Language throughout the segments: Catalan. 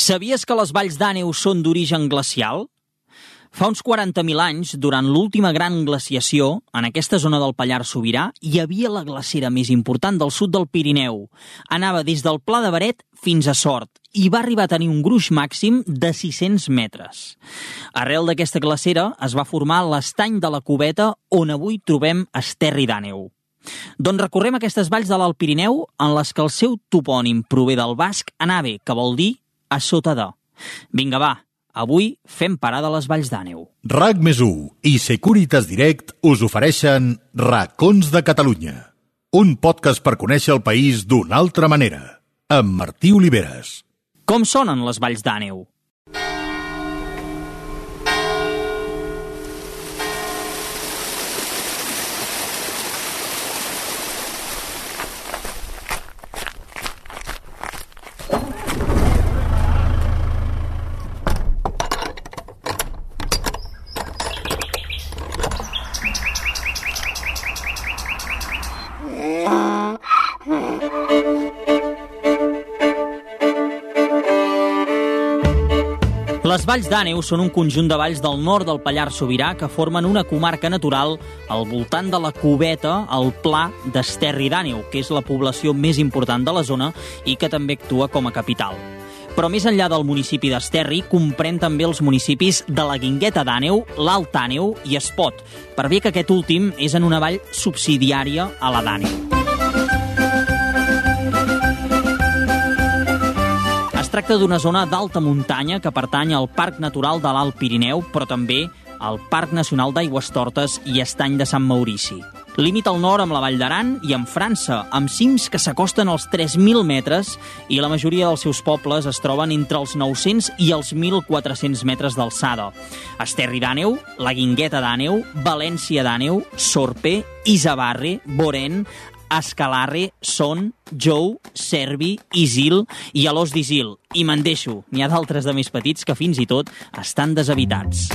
Sabies que les valls d'Àneu són d'origen glacial? Fa uns 40.000 anys, durant l'última gran glaciació, en aquesta zona del Pallars Sobirà, hi havia la glacera més important del sud del Pirineu. Anava des del Pla de Baret fins a Sort i va arribar a tenir un gruix màxim de 600 metres. Arrel d'aquesta glacera es va formar l'estany de la Cubeta on avui trobem Esterri d'Àneu. Doncs recorrem aquestes valls de l'Alt Pirineu en les que el seu topònim prové del basc anave, que vol dir a sota de. Vinga, va, avui fem parada a les valls d'Àneu. RAC més i Securitas Direct us ofereixen Racons de Catalunya. Un podcast per conèixer el país d'una altra manera. Amb Martí Oliveres. Com sonen les valls d'Àneu? Les valls d'Àneu són un conjunt de valls del nord del Pallars Sobirà que formen una comarca natural al voltant de la cubeta, al pla d'Esterri d'Àneu, que és la població més important de la zona i que també actua com a capital. Però més enllà del municipi d'Esterri, comprèn també els municipis de la Guingueta d'Àneu, l'Alt Àneu i Espot, per bé que aquest últim és en una vall subsidiària a la d'Àneu. Tracta d'una zona d'alta muntanya que pertany al Parc Natural de l'Alt Pirineu, però també al Parc Nacional d'Aigües Tortes i Estany de Sant Maurici. Limita al nord amb la Vall d'Aran i amb França, amb cims que s'acosten als 3.000 metres i la majoria dels seus pobles es troben entre els 900 i els 1.400 metres d'alçada. Esterri d'Àneu, la Guingueta d'Àneu, València d'Àneu, Sorper, Isabarre, Boren, Escalarre, Son, Jou, Servi, Isil i Alós d'Isil. I me'n deixo, n'hi ha d'altres de més petits que fins i tot estan deshabitats.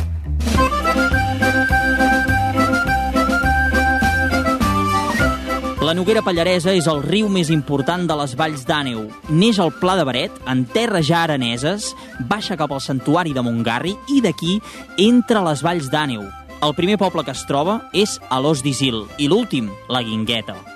La Noguera Pallaresa és el riu més important de les valls d'Àneu. Neix al Pla de Baret, en terres ja araneses, baixa cap al santuari de Montgarri i d'aquí entra les valls d'Àneu. El primer poble que es troba és Alós d'Isil i l'últim, la Guingueta.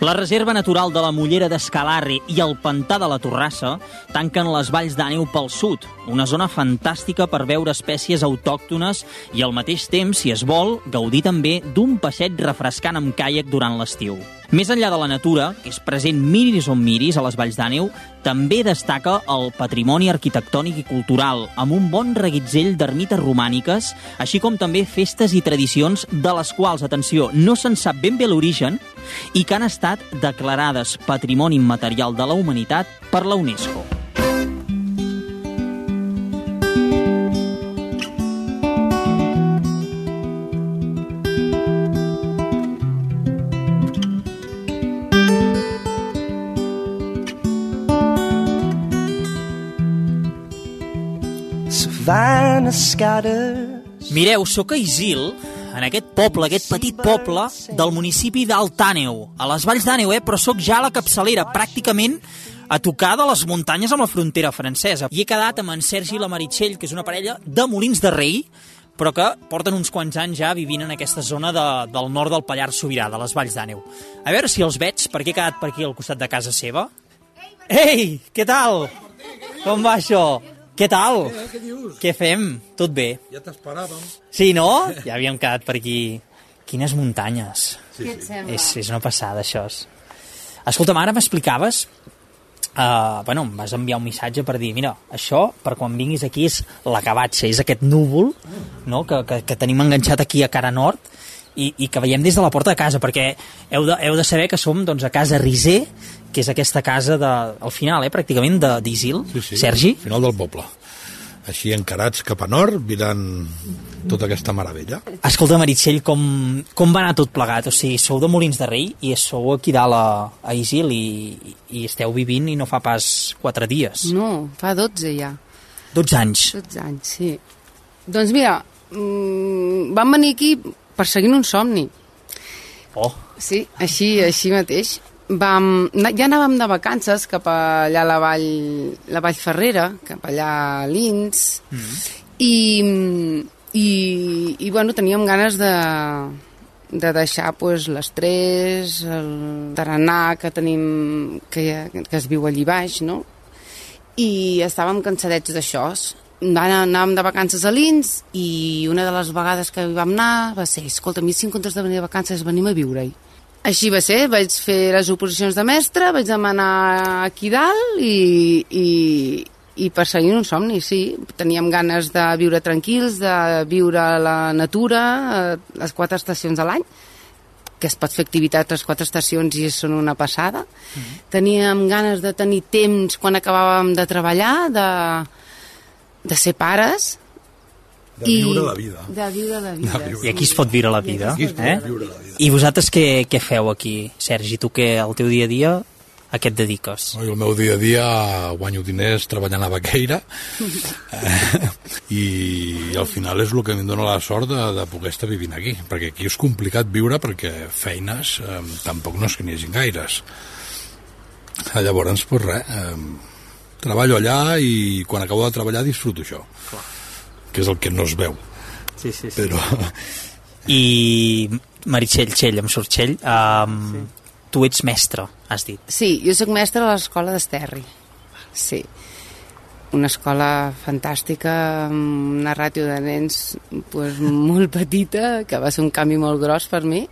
La Reserva Natural de la Mullera d'Escalarre i el Pantà de la Torrassa tanquen les valls d'Àneu pel sud, una zona fantàstica per veure espècies autòctones i al mateix temps, si es vol, gaudir també d'un passeig refrescant amb caiac durant l'estiu. Més enllà de la natura, que és present miris on miris a les valls d'Àneu, també destaca el patrimoni arquitectònic i cultural, amb un bon reguitzell d'ermites romàniques, així com també festes i tradicions de les quals, atenció, no se'n sap ben bé l'origen i que han estat declarades Patrimoni Immaterial de la Humanitat per la UNESCO. Mireu, sóc a Isil, en aquest poble, aquest petit poble del municipi d'Altàneu, a les Valls d'Àneu, eh? però sóc ja a la capçalera, pràcticament a tocar de les muntanyes amb la frontera francesa. I he quedat amb en Sergi i la Meritxell, que és una parella de Molins de Rei, però que porten uns quants anys ja vivint en aquesta zona de, del nord del Pallars Sobirà, de les Valls d'Àneu. A veure si els veig, perquè he quedat per aquí al costat de casa seva. Ei, què tal? Com va això? Què tal? Eh, què dius? Què fem? Tot bé. Ja t'esperàvem. Sí, no? Ja havíem quedat per aquí. Quines muntanyes. Sí, Què et sí. sembla? És, és una passada, això. Escolta'm, ara m'explicaves... Uh, bueno, em vas enviar un missatge per dir mira, això, per quan vinguis aquí és la cavatxa, és aquest núvol no? que, que, que tenim enganxat aquí a cara nord i, i que veiem des de la porta de casa perquè heu de, heu de saber que som doncs, a casa Riser que és aquesta casa de, al final, eh, pràcticament de- d'Isil, sí, sí. Sergi Final del poble. Així encarats cap a nord, mirant tota aquesta meravella. Escolta, Meritxell, com, com va anar tot plegat? O sigui, sou de Molins de Rei i sou aquí dalt a, a Isil i, i esteu vivint i no fa pas 4 dies. No, fa 12 ja. 12 anys. 12 anys, sí. Doncs mira, mm, vam venir aquí perseguint un somni. Oh, Sí, així, així mateix. Vam, ja anàvem de vacances cap allà a la vall, la vall Ferrera, cap allà a Lins, i, i, i bueno, teníem ganes de, de deixar pues, l'estrès, el taranà que tenim, que, que es viu allí baix, no? i estàvem cansadets d'això. Anàvem de vacances a Lins i una de les vegades que hi vam anar va ser, escolta, a mi si en comptes de venir de vacances venim a viure-hi. Així va ser, vaig fer les oposicions de mestre, vaig demanar aquí dalt i, i, i perseguint un somni, sí. Teníem ganes de viure tranquils, de viure a la natura, eh, les quatre estacions de l'any, que es pot fer activitat les quatre estacions i són una passada. Teníem ganes de tenir temps quan acabàvem de treballar, de, de ser pares. De viure la vida. De viure la vida. De viure. I aquí es pot viure la vida. Pot Eh? viure la vida. I vosaltres què, què feu aquí, Sergi? Tu què, al teu dia a dia, a què et dediques? No, jo el meu dia a dia guanyo diners treballant a Baqueira eh, i al final és el que em dona la sort de, de poder estar vivint aquí perquè aquí és complicat viure perquè feines eh, tampoc no és que n'hi hagi gaires Eh, llavors pues res eh, treballo allà i quan acabo de treballar disfruto això que és el que no es veu Sí, sí, però I Meritxell, Txell, amb Sortxell, um, sí. tu ets mestre, has dit. Sí, jo sóc mestre a l'escola d'Esterri. Sí. Una escola fantàstica, amb una ràtio de nens pues, molt petita, que va ser un canvi molt gros per mi.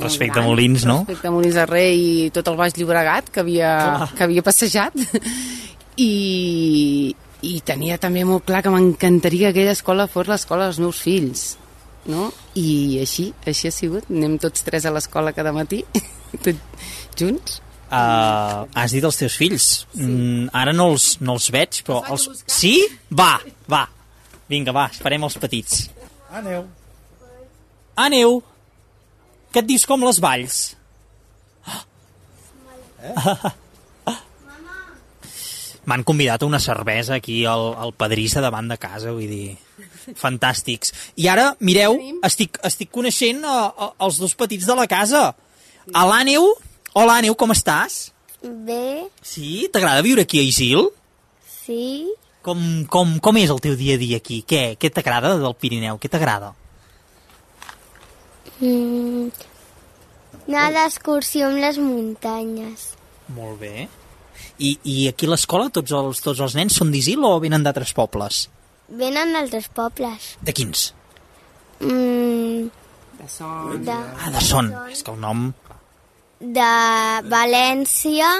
Respecte a gran. Molins, no? Respecte a Molins de Rei i tot el Baix Llobregat, que havia, que havia passejat. I, I tenia també molt clar que m'encantaria que aquella escola fos l'escola dels meus fills. No? I així, així ha sigut. Anem tots tres a l'escola cada matí, tots junts. Uh, has dit els teus fills. Sí. Mm, ara no els, no els veig, però... Els... Sí? Va, va. Vinga, va, esperem els petits. aneu Aneu! Què et dius com les valls? M'han convidat a una cervesa aquí al, al Padrissa davant de casa, vull dir... Fantàstics. I ara, mireu, estic, estic coneixent a, a, els dos petits de la casa. A l'Àneu. Hola, Àneu, com estàs? Bé, Sí? T'agrada viure aquí a Isil? sí, Com, com, com és el teu dia a dia aquí? Què, què t'agrada del Pirineu? Què t'agrada? mm, anar d'excursió amb les muntanyes. Molt bé. I, i aquí a l'escola tots els, tots els nens són d'Isil o venen d'altres pobles? Venen d'altres pobles. De quins? Mm, De son. de, Ah, de Son. És que el nom... de València,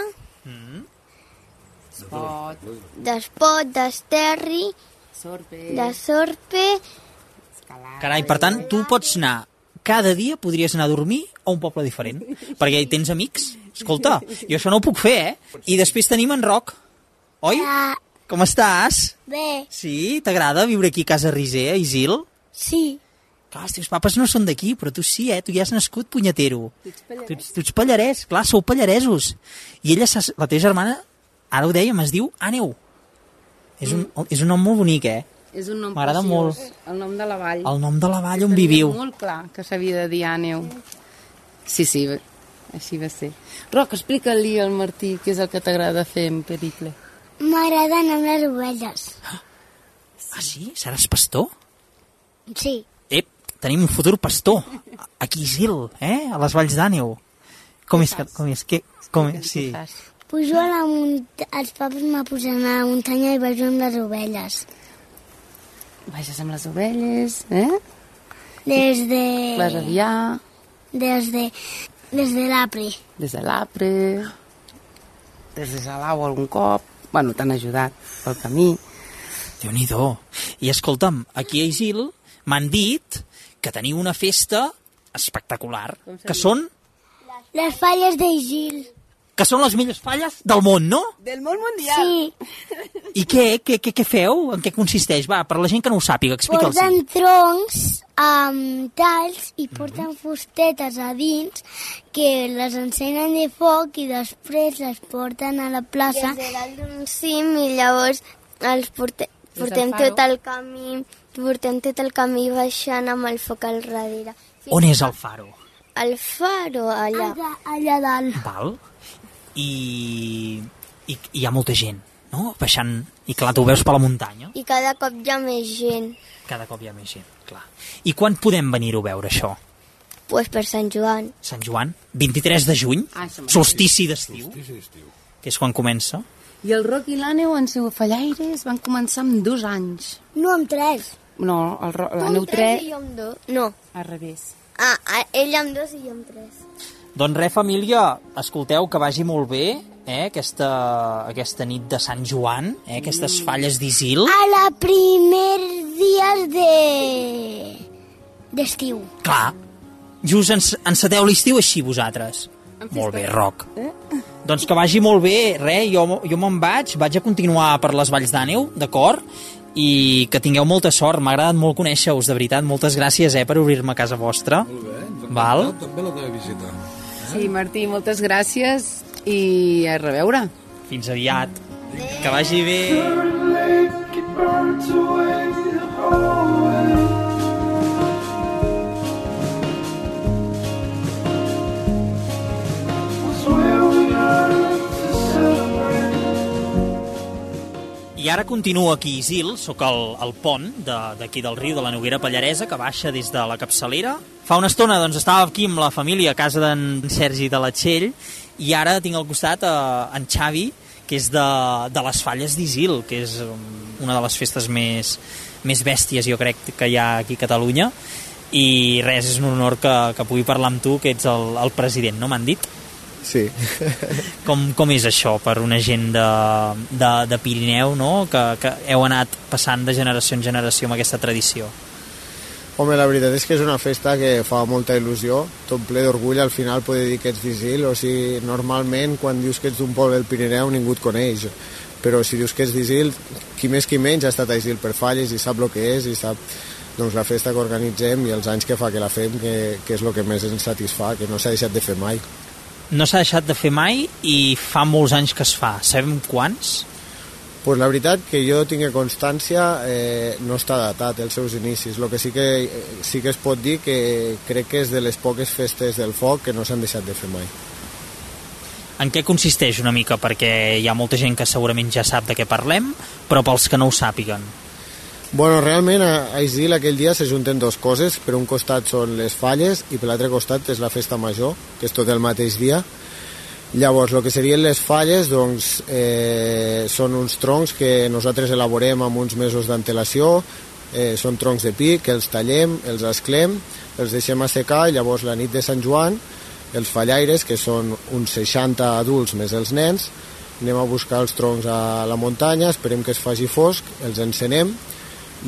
Pot, d'Espot, d'Esterri, sorbe, de Sorpe... Carai, per tant, tu pots anar... Cada dia podries anar a dormir a un poble diferent. Perquè hi tens amics. Escolta, jo això no ho puc fer, eh? I després tenim en Roc. Oi? Ah, Com estàs? bé, Sí? T'agrada viure aquí a Casa Riser, a Isil? sí, Clar, els teus papes no són d'aquí, però tu sí, eh? Tu ja has nascut, punyetero. Tu ets, tu ets pallarès, clar, sou pallaresos. I ella, la teva germana, ara ho dèiem, es diu Àneu. És un, és un nom molt bonic, eh? És un nom M'agrada preciós. molt. El nom de la vall. El nom de la vall on viviu. molt clar que s'havia de dir àneu. Sí, sí, així va ser. Roc, explica-li al Martí què és el que t'agrada fer en pericle. m'agrada anar amb les ovelles. Ah, sí? Seràs pastor? Sí, Ep, tenim un futur pastor. Aquí a Isil, eh? A les valls d'Àneu. Com és. Com és que... Com és? Sí. Pujo a la muntanya, els papas me posen a la muntanya i vaig amb les ovelles. Baixes amb les ovelles, eh? Des de... Vas aviar, Des de... Des de l'Apri. des de l'Apre, des de Salau algun cop. Bueno, t'han ajudat pel camí. déu nhi I escolta'm, aquí a Isil m'han dit que teniu una festa espectacular, que són, Les falles d'Igil. Que són les millors falles del món, no? Del món mundial. Sí, I què, què, què, què feu? En què consisteix? Va, per la gent que no ho sàpiga, explica'ls. porten troncs amb talls i porten fustetes a dins que les encenen de foc i després les porten a la plaça. Des de dalt d'un cim i llavors els porte, portem tot el camí portem tot el camí baixant amb el foc al darrere. On és el faro? al faro, allà. Allà, allà dalt. Val? I, i, i hi ha molta gent, no? Baixant, i clar, tu ho veus per la muntanya. I cada cop hi ha més gent. Cada cop hi ha més gent, clar. I quan podem venir-ho a veure, això? Pues per Sant Joan. Sant Joan? 23 de juny? Ah, Solstici d'estiu, Solstici d'estiu. que és quan comença. I el Roc i l'Àneu en seu fallaires van començar amb dos anys. No, amb tres. No, el Ro- Tu l'Àneu amb i jo amb dos. No. al revés. Ah, ah, ell amb dos i jo amb tres. Doncs res, família, escolteu, que vagi molt bé eh, aquesta, aquesta nit de Sant Joan, eh, aquestes falles d'Isil. A la primer dies de... d'estiu. Clar, just ens, enceteu l'estiu així vosaltres. Molt bé, Roc. Doncs que vagi molt bé, res, jo, jo me'n vaig, vaig a continuar per les Valls d'Àneu, d'acord? I que tingueu molta sort, m'ha agradat molt conèixer-us, de veritat, moltes gràcies eh, per obrir-me a casa vostra. Molt bé, ens ha Val. també la teva visita. Sí, Martí, moltes gràcies i a reveure. Fins aviat. Que vagi bé. I ara continuo aquí a Isil, sóc al, al pont d'aquí de, del riu de la Noguera Pallaresa, que baixa des de la capçalera. Fa una estona doncs, estava aquí amb la família a casa d'en Sergi de la Txell i ara tinc al costat eh, en Xavi, que és de, de les Falles d'Isil, que és um, una de les festes més, més bèsties, jo crec, que hi ha aquí a Catalunya. I res, és un honor que, que pugui parlar amb tu, que ets el, el president, no m'han dit? Sí, Com, com és això per una gent de, de, de Pirineu, no? que, que heu anat passant de generació en generació amb aquesta tradició? home, la veritat és que és una festa que fa molta il·lusió, tot ple d'orgull al final poder dir que ets d'Isil, o sigui, normalment quan dius que ets d'un poble del Pirineu ningú et coneix, però si dius que ets d'Isil, qui més qui menys ha estat a Isil per falles i sap el que és i sap doncs, la festa que organitzem i els anys que fa que la fem, que, que és el que més ens satisfà, que no s'ha deixat de fer mai. No s'ha deixat de fer mai i fa molts anys que es fa. Sabem quants? Pues la veritat que jo tinc constància eh, no està datat els seus inicis. El que sí que, eh, sí que es pot dir que crec que és de les poques festes del foc que no s'han deixat de fer mai. En què consisteix una mica? Perquè hi ha molta gent que segurament ja sap de què parlem, però pels que no ho sàpiguen. Bueno, realment a, Isil aquell dia se junten dues coses. Per un costat són les falles i per l'altre costat és la festa major, que és tot el mateix dia. Llavors, el que serien les falles doncs, eh, són uns troncs que nosaltres elaborem amb uns mesos d'antelació, eh, són troncs de pi que els tallem, els esclem, els deixem assecar i llavors la nit de Sant Joan els fallaires, que són uns 60 adults més els nens, anem a buscar els troncs a la muntanya, esperem que es faci fosc, els encenem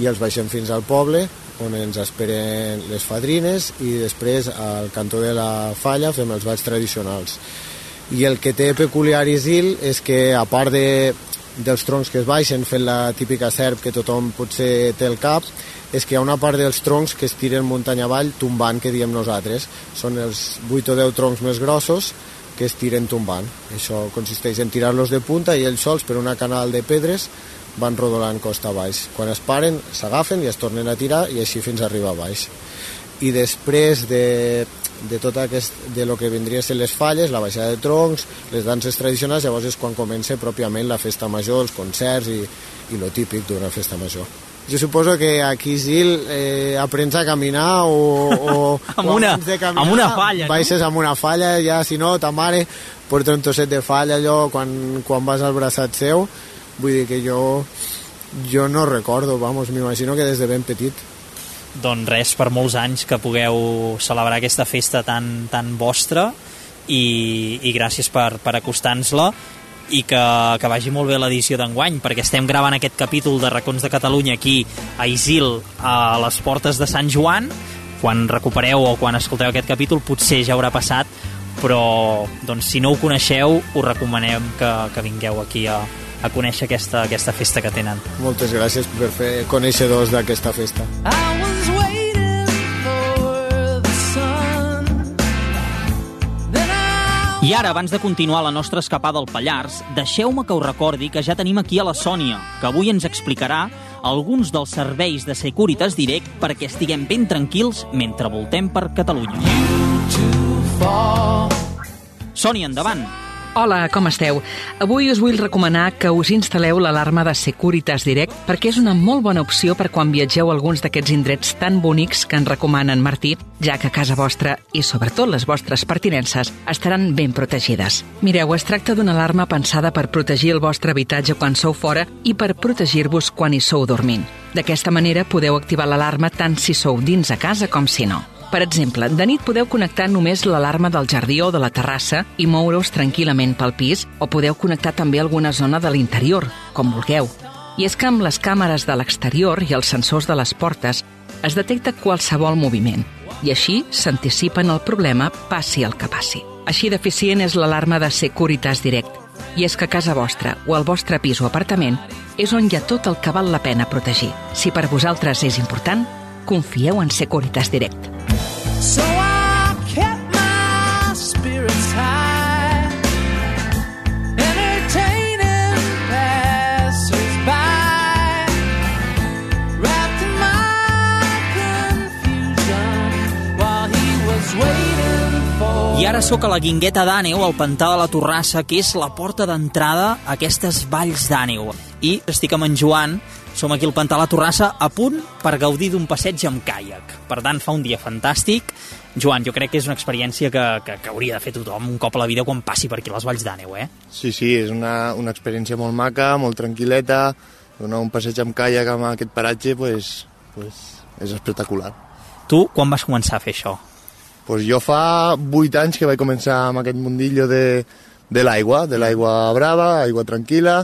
i els baixem fins al poble on ens esperen les fadrines i després al cantó de la falla fem els balls tradicionals i el que té peculiar Isil és que a part de, dels troncs que es baixen fent la típica serp que tothom potser té al cap és que hi ha una part dels troncs que es tiren muntanya avall tombant, que diem nosaltres. Són els 8 o 10 troncs més grossos que es tiren tombant. Això consisteix en tirar-los de punta i ells sols per una canal de pedres van rodolant costa baix. Quan es paren, s'agafen i es tornen a tirar i així fins a arribar a baix. I després de, de tot aquest, de lo que vindria a ser les falles, la baixada de troncs, les danses tradicionals, llavors és quan comença pròpiament la festa major, els concerts i, i lo típic d'una festa major. Jo suposo que aquí, Gil, eh, aprens a caminar o... o Amb o una- abans de caminar, amb una falla, no? Baixes amb una falla, ja, si no, ta mare porta un trosset de falla allò quan, quan vas al braçat seu. Vull dir que jo, jo no recordo, vamos, m'imagino que des de ben petit. Doncs res, per molts anys que pugueu celebrar aquesta festa tan, tan vostra i, i gràcies per, per acostar-nos-la i que, que vagi molt bé l'edició d'enguany, perquè estem gravant aquest capítol de Racons de Catalunya aquí a Isil, a les portes de Sant Joan. Quan recupereu o quan escolteu aquest capítol potser ja haurà passat, però doncs, si no ho coneixeu, us recomanem que, que vingueu aquí a, a conèixer aquesta, aquesta festa que tenen. Moltes gràcies per fer coneixedors d'aquesta festa. I was waiting ara, abans de continuar la nostra escapada al Pallars, deixeu-me que us recordi que ja tenim aquí a la Sònia, que avui ens explicarà alguns dels serveis de Securitas Direct perquè estiguem ben tranquils mentre voltem per Catalunya. Sònia, endavant. Hola, com esteu? Avui us vull recomanar que us instal·leu l'alarma de Securitas Direct perquè és una molt bona opció per quan viatgeu a alguns d'aquests indrets tan bonics que ens recomana en Martí, ja que casa vostra i sobretot les vostres pertinences estaran ben protegides. Mireu, es tracta d'una alarma pensada per protegir el vostre habitatge quan sou fora i per protegir-vos quan hi sou dormint. D'aquesta manera podeu activar l'alarma tant si sou dins a casa com si no. Per exemple, de nit podeu connectar només l'alarma del jardí o de la terrassa i moure-us tranquil·lament pel pis o podeu connectar també alguna zona de l'interior, com vulgueu. I és que amb les càmeres de l'exterior i els sensors de les portes es detecta qualsevol moviment i així s'anticipen el problema passi el que passi. Així d'eficient és l'alarma de Securitas Direct. I és que casa vostra o el vostre pis o apartament és on hi ha tot el que val la pena protegir. Si per vosaltres és important, confieu en Securitas Direct. So I kept my spirits high, entertaining passers-by, wrapped in my confusion while he was waiting for. I ara sóc a la Guingueta d'Àneu, al pantà de la Torrassa, que és la porta d'entrada a aquestes valls d'Àneu. I estic amb en Joan, som aquí al pantà la Torrassa, a punt per gaudir d'un passeig amb caiac. Per tant, fa un dia fantàstic. Joan, jo crec que és una experiència que, que, que hauria de fer tothom un cop a la vida quan passi per aquí a les valls d'Àneu, eh? Sí, sí, és una, una experiència molt maca, molt tranquil·leta, donar un passeig amb caiac amb aquest paratge, pues, pues, és espectacular. Tu, quan vas començar a fer això? Pues jo fa vuit anys que vaig començar amb aquest mundillo de, de l'aigua, de l'aigua brava, aigua tranquil·la,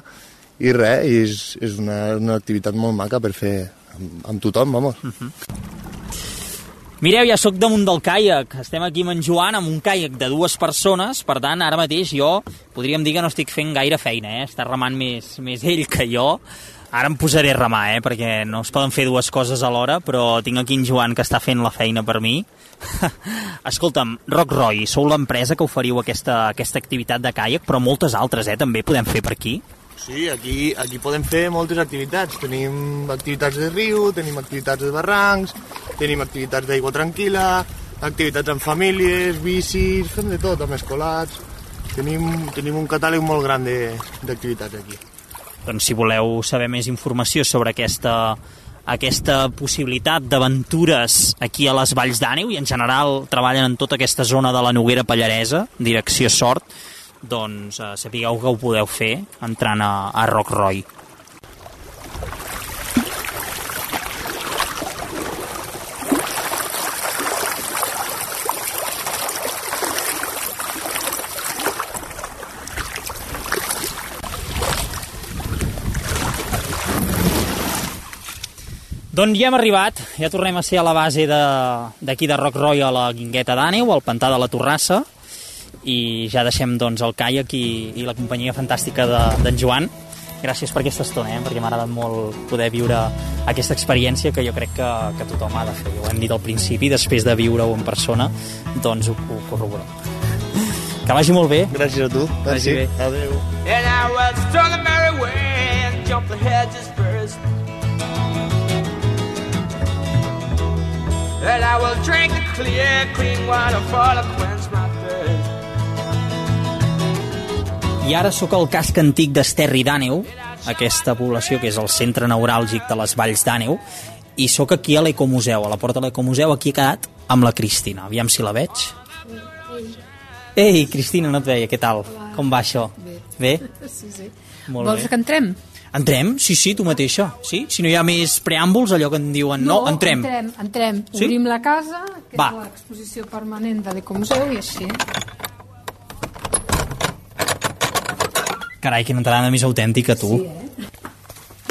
i res, i és, és una, una activitat molt maca per fer amb, amb tothom, vamos. Mireu, ja sóc damunt del caiac. Estem aquí amb en Joan amb un caiac de dues persones, per tant, ara mateix jo podríem dir que no estic fent gaire feina, eh? Està remant més, més ell que jo. Ara em posaré a remar, eh? Perquè no es poden fer dues coses alhora, però tinc aquí en Joan que està fent la feina per mi. Escolta'm, Rock Roy, sou l'empresa que oferiu aquesta, aquesta activitat de caiac, però moltes altres, eh? També podem fer per aquí. Sí, aquí, aquí podem fer moltes activitats. Tenim activitats de riu, tenim activitats de barrancs, tenim activitats d'aigua tranquil·la, activitats amb famílies, bicis, fem de tot, amb escolats. Tenim, tenim un catàleg molt gran d'activitats aquí. Doncs si voleu saber més informació sobre aquesta, aquesta possibilitat d'aventures aquí a les Valls d'Àneu i en general treballen en tota aquesta zona de la Noguera Pallaresa, direcció Sort, doncs eh, sapigueu que ho podeu fer entrant a, a Rock Roy. Doncs ja hem arribat, ja tornem a ser a la base d'aquí de, de Rock Roy a la Guingueta d'Àneu, al pantà de la Torrassa, i ja deixem doncs, el caiac i, i la companyia fantàstica de- d'en Joan. Gràcies per aquesta estona, eh? perquè m'ha agradat molt poder viure aquesta experiència que jo crec que, que tothom ha de fer. Ho hem dit al principi, després de viure-ho en persona, doncs ho, ho corroborem. Que vagi molt bé. Gràcies a tu. Vagi bé. Adéu. And I was strung the merry way and jumped the hedges first. And I will drink the clear, clean water for to quench I ara sóc al casc antic d'Esterri d'Àneu, aquesta població que és el centre neuràlgic de les Valls d'Àneu, i sóc aquí a l'Ecomuseu, a la porta de l'Ecomuseu, aquí he quedat amb la Cristina. Aviam si la veig. Ei, Cristina, no et veia, què tal? Com va això? Bé. Bé? Sí, sí. Molt Vols bé. que entrem? Entrem? Sí, sí, tu mateixa. Sí? Si no hi ha més preàmbuls, allò que en diuen... No, entrem. Entrem, entrem. Sí? Obrim la casa, que Va. és l'exposició permanent de l'Ecomuseu, i així. Carai, quina entrada més autèntica, tu. Sí, eh?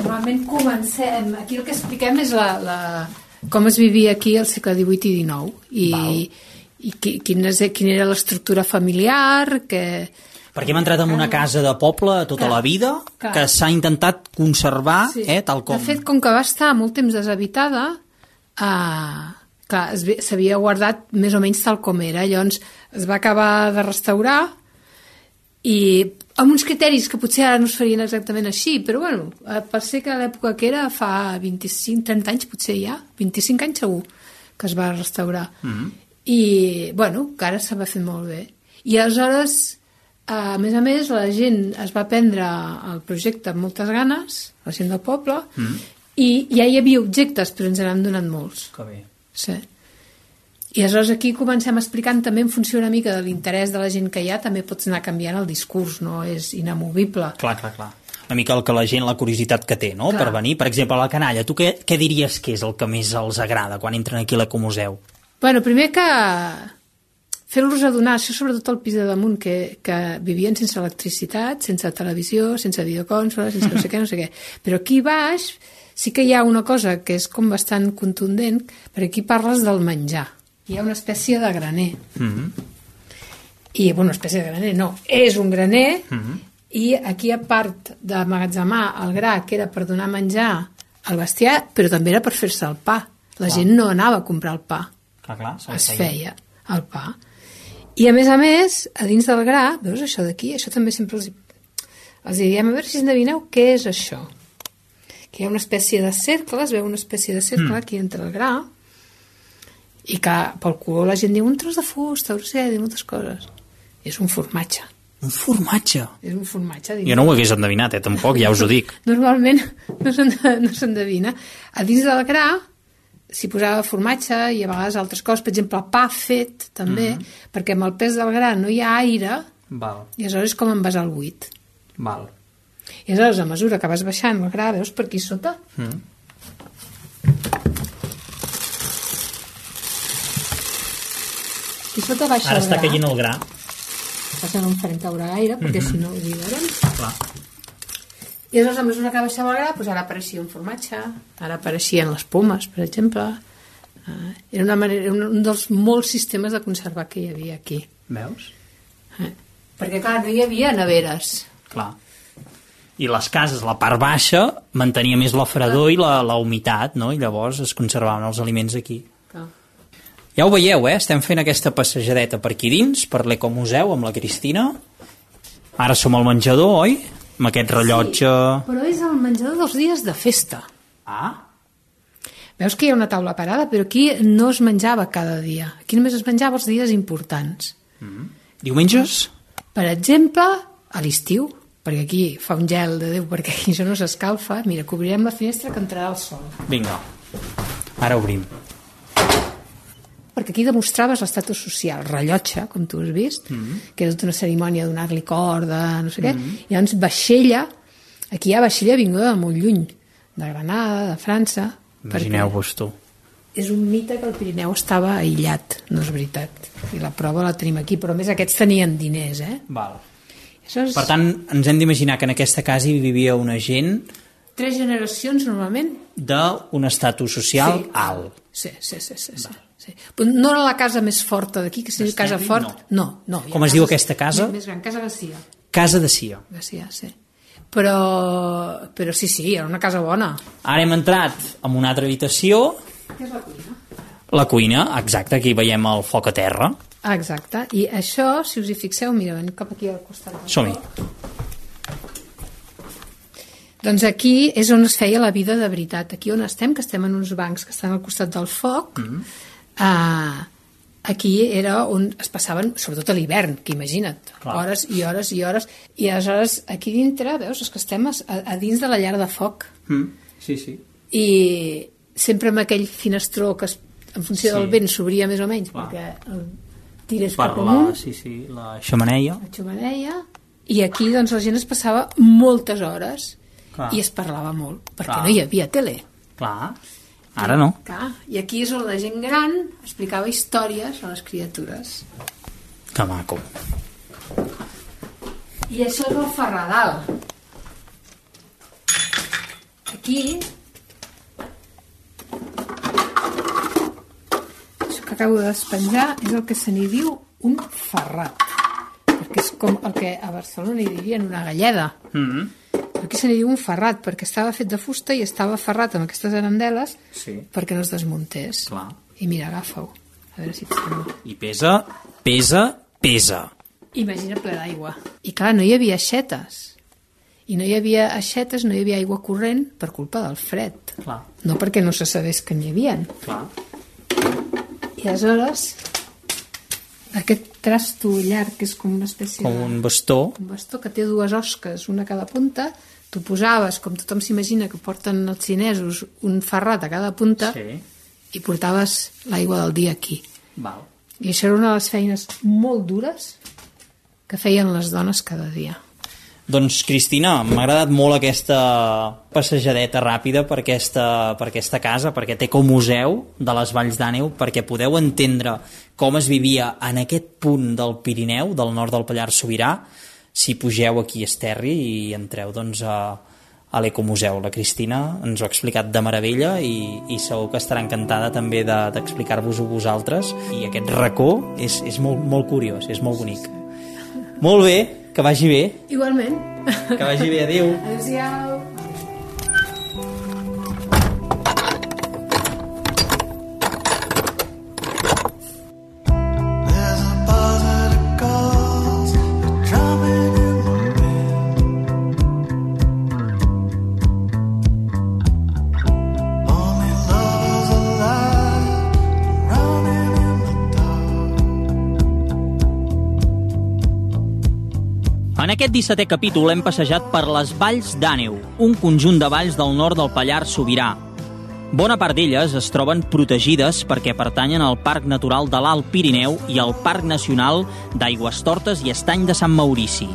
Normalment comencem... Aquí el que expliquem és la, la, com es vivia aquí al segle XVIII i XIX i, i qui, quina, és, quina era l'estructura familiar, que... Perquè hem entrat en una casa de poble tota Clar. la vida, Clar. que s'ha intentat conservar, Sí. eh, tal com... De fet, com que va estar molt temps deshabitada, eh, clar, s'havia guardat més o menys tal com era. Llavors es va acabar de restaurar i amb uns criteris que potser ara no es farien exactament així, però bueno, eh, per ser que l'època que era, fa 25, 30 anys potser ja, 25 anys segur que es va restaurar. Mm -hmm. i, bueno, que ara se va fer molt bé. I aleshores, a més a més, la gent es va prendre el projecte amb moltes ganes, la gent del poble, mm. i ja hi havia objectes, però ens n'han donat molts. Que bé. Sí. I aleshores aquí comencem explicant també en funció una mica de l'interès de la gent que hi ha, també pots anar canviant el discurs, no és inamovible. Clar, clar, clar. Una mica el que la gent, la curiositat que té, no?, Clar. per venir. Per exemple, a la canalla, tu què, què diries que és el que més els agrada quan entren aquí a l'Ecomuseu? Bueno, primer que fer-los adonar, això sobretot al pis de damunt, que, que vivien sense electricitat, sense televisió, sense videoconsoles, sense no sé què, no sé què. Però aquí baix sí que hi ha una cosa que és com bastant contundent, perquè aquí parles del menjar. Hi ha una espècie de graner. Mm -hmm. I, bueno, espècie de graner, no, és un graner, Mm -hmm. i aquí a part d'emmagatzemar el gra, que era per donar menjar al bestiar, però també era per fer-se el pa. La gent no anava a comprar el pa Clar, clar, es feia el pa. I a més a més, a dins del gra, veus això d'aquí? Això també sempre els, els diem, a veure si endevineu què és això. Que hi ha una espècie de cercle, es veu una espècie de cercle mm. aquí entre el gra, i que pel color la gent diu un tros de fusta, no sé, diu moltes coses. És un formatge. Un formatge. És un formatge. Jo no ho hagués endevinat, eh, tampoc, ja us ho dic. Normalment no s'en- no s'endevina. A dins del gra s'hi posava formatge i a vegades altres coses, per exemple, pa fet, també, Mhm. perquè amb el pes del gra no hi ha aire Val, i aleshores és com envasar el buit. val. I aleshores, a mesura que vas baixant el gra, veus per aquí sota? Mm. I sota baixa Ara està gra. caient el gra. Passa que no em farem caure gaire, perquè Mhm. si no ho lligarem. Clar. I aleshores, a mesura que baixava el gra, doncs ara apareixia un formatge, ara apareixien les pomes, per exemple. Uh, era una manera, era un, un dels molts sistemes de conservar que hi havia aquí. Veus? Eh? Perquè, clar, no hi havia neveres. Clar. I les cases, la part baixa, mantenia més la fredor i la, la humitat, no? I llavors es conservaven els aliments aquí. Ja ho veieu, eh? Estem fent aquesta passejadeta per aquí dins, per l'Ecomuseu, amb la Cristina. Ara som al menjador, oi? Amb aquest rellotge... Però és el menjador dels dies de festa. Ah, Veus que hi ha una taula parada, però aquí no es menjava cada dia. Aquí només es menjava els dies importants. diumenges? Per exemple, a l'estiu, perquè aquí fa un gel de Déu, perquè aquí això no s'escalfa, mira, cobrirem la finestra que entrarà el sol. Vinga. Ara obrim. Perquè aquí demostraves l'estatus social, rellotge, com tu has vist, mm. que és tota una cerimònia de donar-li corda, no sé què, mm. i llavors vaixella, aquí hi ha vaixella vinguda de molt lluny, de Granada, de França, Imagineu-vos tu. és un mite que el Pirineu estava aïllat, no és veritat. I la prova la tenim aquí, però més aquests tenien diners, eh? Val. Aleshores, Per tant, ens hem d'imaginar que en aquesta casa hi vivia una gent tres generacions normalment d'un estatus social Sí. alt. Sí, sí, sí, sí, sí. Sí. Però no era la casa més forta d'aquí, que sigui casa forta. No, no. ha Com es diu aquesta casa? Més, més gran, Casa Garcia. Casa de Sia. Garcia, sí. Però, però sí, sí, era una casa bona. Ara hem entrat en una altra habitació, Què és la cuina? la cuina, exacte, aquí veiem el foc a terra. Exacte. I això, si us hi fixeu, mira, veniu cap aquí al costat. Som-hi. Doncs aquí és on es feia la vida de veritat. Aquí on estem, que estem en uns bancs que estan al costat del foc, mm -hmm. Aquí era on es passaven, sobretot a l'hivern, que imagina't, Clar. hores i hores i hores. I aleshores, aquí dintre, veus, és que estem a, a dins de la llar de foc. Mm. Sí, sí. i sempre amb aquell finestró que es, en funció Sí. del vent s'obria més o menys Clar. perquè el tires Per cap amunt sí, sí, la xamaneia. la xumeneia i aquí doncs la gent es passava moltes hores Clar. i es parlava molt perquè Clar. no hi havia tele Clar. Ara no. Clar. i aquí és on la gent gran explicava històries a les criatures Que maco. i això és el Ferradal aquí això que acabo de despenjar és el que se n'hi diu un ferrat perquè és com el que a Barcelona hi dirien una galleda Mm -hmm. Aquí se n'hi diu un ferrat perquè estava fet de fusta i estava ferrat amb aquestes arandeles Sí. perquè no es desmuntés Clar. i mira, agafa-ho a veure si et sembla I pesa, pesa, pesa. Imagina ple d'aigua. I clar, no hi havia aixetes. I no hi havia aixetes, no hi havia aigua corrent per culpa del fred. Clar. No perquè no se sabés que n'hi havia. Clar. I aleshores aquest trasto llarg, que és com una espècie Com de... un bastó. un bastó que té dues osques, una a cada punta, tu posaves, com tothom s'imagina que porten els xinesos, un ferrat a cada punta Sí. i portaves l'aigua del dia aquí. Val. I això era una de les feines molt dures que feien les dones cada dia. Doncs, Cristina, m'ha agradat molt aquesta passejadeta ràpida per aquesta, per aquesta casa, perquè té com museu de les Valls d'Àneu, perquè podeu entendre com es vivia en aquest punt del Pirineu, del nord del Pallars Sobirà, si pugeu aquí a Esterri i entreu doncs, a, a l'Ecomuseu. La Cristina ens ho ha explicat de meravella i, i segur que estarà encantada també de- d'explicar-vos-ho vosaltres. I aquest racó és, és molt, molt curiós, és molt bonic. Molt bé, que vagi bé. Igualment. Que vagi bé, adéu. Adéu-siau. 17è capítol hem passejat per les Valls d'Àneu, un conjunt de valls del nord del Pallars Sobirà. Bona part d'elles es troben protegides perquè pertanyen al Parc Natural de l'Alt Pirineu i al Parc Nacional d'Aigües Tortes i Estany de Sant Maurici.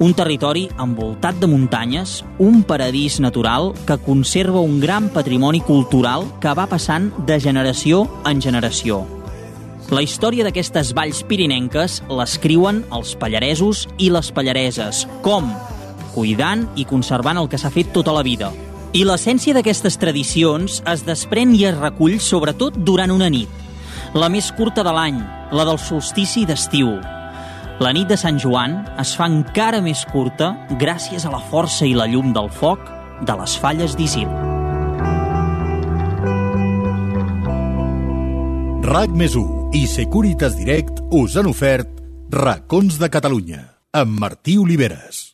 Un territori envoltat de muntanyes, un paradís natural que conserva un gran patrimoni cultural que va passant de generació en generació. La història d'aquestes valls pirinenques l'escriuen els pallaresos i les pallareses. Com? Cuidant i conservant el que s'ha fet tota la vida. I l'essència d'aquestes tradicions es desprèn i es recull sobretot durant una nit. La més curta de l'any, la del solstici d'estiu. La nit de Sant Joan es fa encara més curta gràcies a la força i la llum del foc de les falles d'Isil. RAC més i Securitas Direct us han ofert Racons de Catalunya amb Martí Oliveres.